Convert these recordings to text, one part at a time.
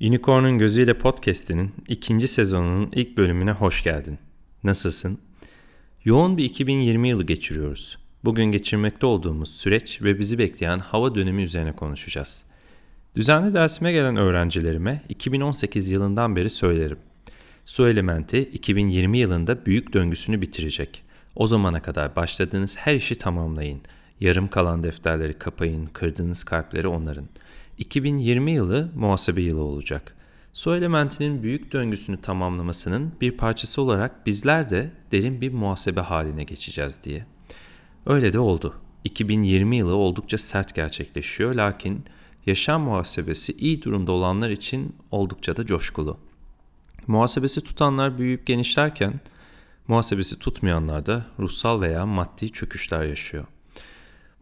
Unicorn'un Gözüyle Podcast'inin ikinci sezonunun ilk bölümüne hoş geldin. Nasılsın? Yoğun bir 2020 yılı geçiriyoruz. Bugün geçirmekte olduğumuz süreç ve bizi bekleyen hava dönemi üzerine konuşacağız. Düzenli dersime gelen öğrencilerime 2018 yılından beri söylerim. Su elementi 2020 yılında büyük döngüsünü bitirecek. O zamana kadar başladığınız her işi tamamlayın. Yarım kalan defterleri kapayın, kırdığınız kalpleri onarın.'' 2020 yılı muhasebe yılı olacak. Su elementinin büyük döngüsünü tamamlamasının bir parçası olarak bizler de derin bir muhasebe haline geçeceğiz diye. Öyle de oldu. 2020 yılı oldukça sert gerçekleşiyor lakin yaşam muhasebesi iyi durumda olanlar için oldukça da coşkulu. Muhasebesi tutanlar büyüyüp genişlerken muhasebesi tutmayanlar da ruhsal veya maddi çöküşler yaşıyor.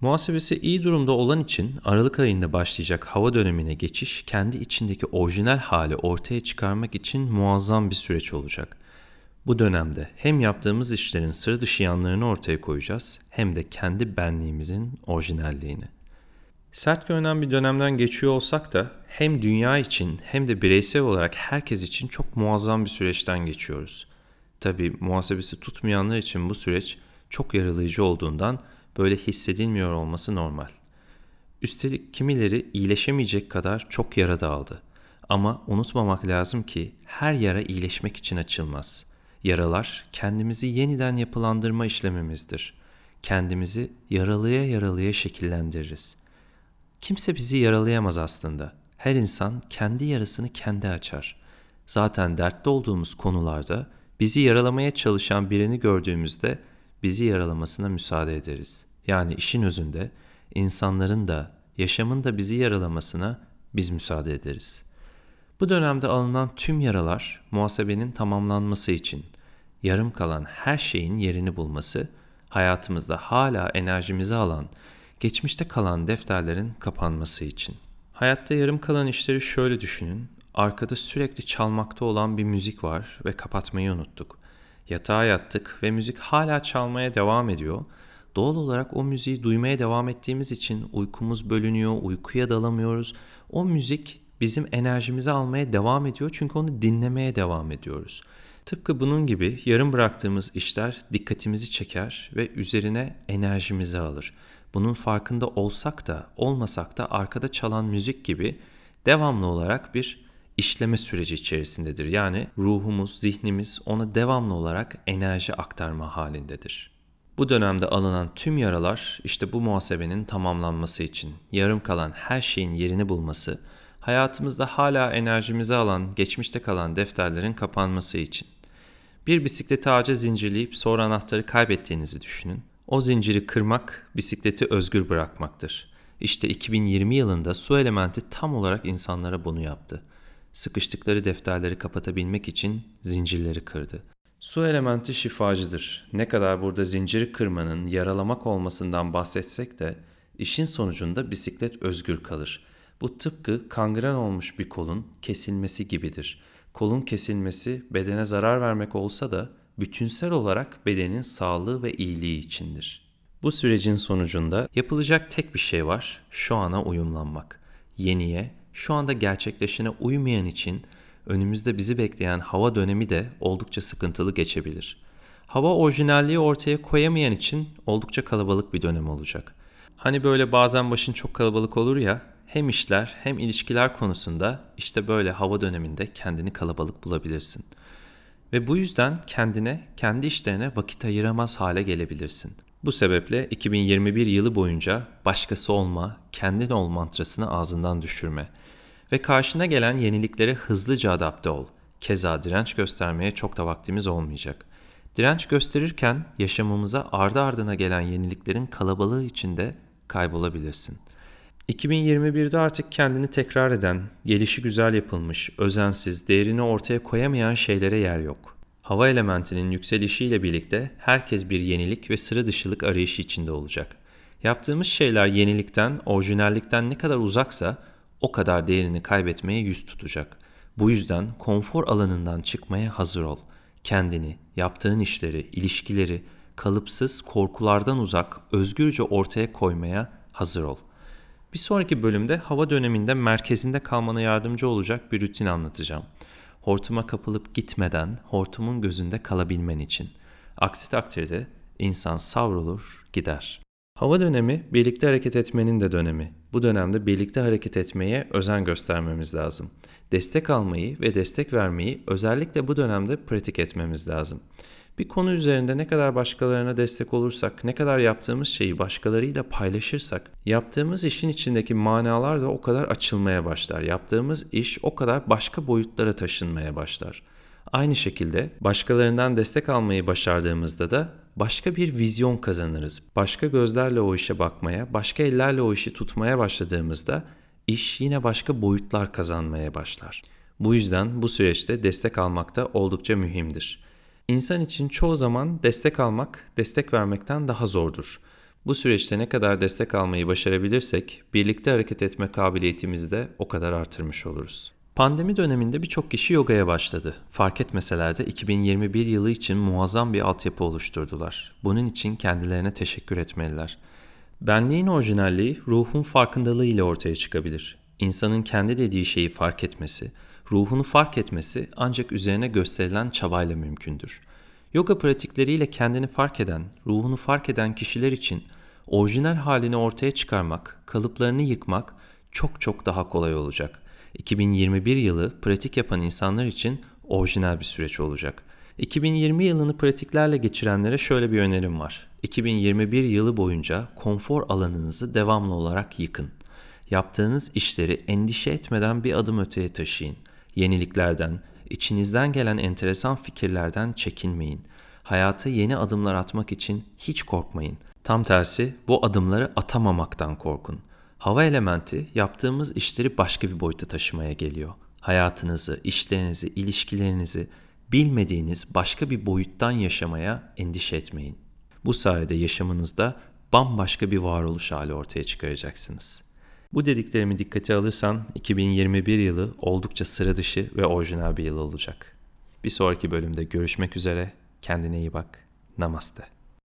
Muhasebesi iyi durumda olan için Aralık ayında başlayacak hava dönemine geçiş kendi içindeki orijinal hali ortaya çıkarmak için muazzam bir süreç olacak. Bu dönemde hem yaptığımız işlerin sıra dışı yanlarını ortaya koyacağız hem de kendi benliğimizin orijinalliğini. Sert görünen bir dönemden geçiyor olsak da hem dünya için hem de bireysel olarak herkes için çok muazzam bir süreçten geçiyoruz. Tabi muhasebesi tutmayanlar için bu süreç çok yaralayıcı olduğundan böyle hissedilmiyor olması normal. Üstelik kimileri iyileşemeyecek kadar çok yara da aldı. Ama unutmamak lazım ki her yara iyileşmek için açılmaz. Yaralar kendimizi yeniden yapılandırma işlemimizdir. Kendimizi yaralıya yaralıya şekillendiririz. Kimse bizi yaralayamaz aslında. Her insan kendi yarasını kendi açar. Zaten dertli olduğumuz konularda bizi yaralamaya çalışan birini gördüğümüzde bizi yaralamasına müsaade ederiz. Yani işin özünde insanların da yaşamın da bizi yaralamasına biz müsaade ederiz. Bu dönemde alınan tüm yaralar muhasebenin tamamlanması için, yarım kalan her şeyin yerini bulması, hayatımızda hala enerjimizi alan, geçmişte kalan defterlerin kapanması için. Hayatta yarım kalan işleri şöyle düşünün. Arkada sürekli çalmakta olan bir müzik var ve kapatmayı unuttuk. Yatağa yattık ve müzik hala çalmaya devam ediyor. Doğal olarak o müziği duymaya devam ettiğimiz için uykumuz bölünüyor, uykuya dalamıyoruz. O müzik bizim enerjimizi almaya devam ediyor çünkü onu dinlemeye devam ediyoruz. Tıpkı bunun gibi yarım bıraktığımız işler dikkatimizi çeker ve üzerine enerjimizi alır. Bunun farkında olsak da olmasak da arkada çalan müzik gibi devamlı olarak bir işleme süreci içerisindedir. Yani ruhumuz, zihnimiz ona devamlı olarak enerji aktarma halindedir. Bu dönemde alınan tüm yaralar işte bu muhasebenin tamamlanması için, yarım kalan her şeyin yerini bulması, hayatımızda hala enerjimizi alan, geçmişte kalan defterlerin kapanması için. Bir bisikleti ağaca zincirleyip sonra anahtarı kaybettiğinizi düşünün. O zinciri kırmak, bisikleti özgür bırakmaktır. İşte 2020 yılında su elementi tam olarak insanlara bunu yaptı sıkıştıkları defterleri kapatabilmek için zincirleri kırdı. Su elementi şifacıdır. Ne kadar burada zinciri kırmanın yaralamak olmasından bahsetsek de işin sonucunda bisiklet özgür kalır. Bu tıpkı kangren olmuş bir kolun kesilmesi gibidir. Kolun kesilmesi bedene zarar vermek olsa da bütünsel olarak bedenin sağlığı ve iyiliği içindir. Bu sürecin sonucunda yapılacak tek bir şey var, şu ana uyumlanmak. Yeniye, şu anda gerçekleşene uymayan için önümüzde bizi bekleyen hava dönemi de oldukça sıkıntılı geçebilir. Hava orijinalliği ortaya koyamayan için oldukça kalabalık bir dönem olacak. Hani böyle bazen başın çok kalabalık olur ya, hem işler hem ilişkiler konusunda işte böyle hava döneminde kendini kalabalık bulabilirsin. Ve bu yüzden kendine, kendi işlerine vakit ayıramaz hale gelebilirsin. Bu sebeple 2021 yılı boyunca başkası olma, kendin ol mantrasını ağzından düşürme ve karşına gelen yeniliklere hızlıca adapte ol. Keza direnç göstermeye çok da vaktimiz olmayacak. Direnç gösterirken yaşamımıza ardı ardına gelen yeniliklerin kalabalığı içinde kaybolabilirsin. 2021'de artık kendini tekrar eden, gelişi güzel yapılmış, özensiz, değerini ortaya koyamayan şeylere yer yok. Hava elementinin yükselişiyle birlikte herkes bir yenilik ve sıra dışılık arayışı içinde olacak. Yaptığımız şeyler yenilikten, orijinallikten ne kadar uzaksa o kadar değerini kaybetmeye yüz tutacak. Bu yüzden konfor alanından çıkmaya hazır ol. Kendini, yaptığın işleri, ilişkileri kalıpsız, korkulardan uzak, özgürce ortaya koymaya hazır ol. Bir sonraki bölümde hava döneminde merkezinde kalmana yardımcı olacak bir rutin anlatacağım. Hortuma kapılıp gitmeden hortumun gözünde kalabilmen için. Aksi takdirde insan savrulur, gider. Hava dönemi birlikte hareket etmenin de dönemi. Bu dönemde birlikte hareket etmeye özen göstermemiz lazım. Destek almayı ve destek vermeyi özellikle bu dönemde pratik etmemiz lazım. Bir konu üzerinde ne kadar başkalarına destek olursak, ne kadar yaptığımız şeyi başkalarıyla paylaşırsak, yaptığımız işin içindeki manalar da o kadar açılmaya başlar. Yaptığımız iş o kadar başka boyutlara taşınmaya başlar. Aynı şekilde başkalarından destek almayı başardığımızda da başka bir vizyon kazanırız. Başka gözlerle o işe bakmaya, başka ellerle o işi tutmaya başladığımızda iş yine başka boyutlar kazanmaya başlar. Bu yüzden bu süreçte destek almak da oldukça mühimdir. İnsan için çoğu zaman destek almak, destek vermekten daha zordur. Bu süreçte ne kadar destek almayı başarabilirsek, birlikte hareket etme kabiliyetimizi de o kadar artırmış oluruz. Pandemi döneminde birçok kişi yogaya başladı. Fark etmeseler de 2021 yılı için muazzam bir altyapı oluşturdular. Bunun için kendilerine teşekkür etmeliler. Benliğin orijinalliği ruhun farkındalığı ile ortaya çıkabilir. İnsanın kendi dediği şeyi fark etmesi, ruhunu fark etmesi ancak üzerine gösterilen çabayla mümkündür. Yoga pratikleriyle kendini fark eden, ruhunu fark eden kişiler için orijinal halini ortaya çıkarmak, kalıplarını yıkmak çok çok daha kolay olacak. 2021 yılı pratik yapan insanlar için orijinal bir süreç olacak. 2020 yılını pratiklerle geçirenlere şöyle bir önerim var. 2021 yılı boyunca konfor alanınızı devamlı olarak yıkın. Yaptığınız işleri endişe etmeden bir adım öteye taşıyın. Yeniliklerden, içinizden gelen enteresan fikirlerden çekinmeyin. Hayata yeni adımlar atmak için hiç korkmayın. Tam tersi bu adımları atamamaktan korkun. Hava elementi yaptığımız işleri başka bir boyuta taşımaya geliyor. Hayatınızı, işlerinizi, ilişkilerinizi bilmediğiniz başka bir boyuttan yaşamaya endişe etmeyin. Bu sayede yaşamınızda bambaşka bir varoluş hali ortaya çıkaracaksınız. Bu dediklerimi dikkate alırsan 2021 yılı oldukça sıra dışı ve orijinal bir yıl olacak. Bir sonraki bölümde görüşmek üzere. Kendine iyi bak. Namaste.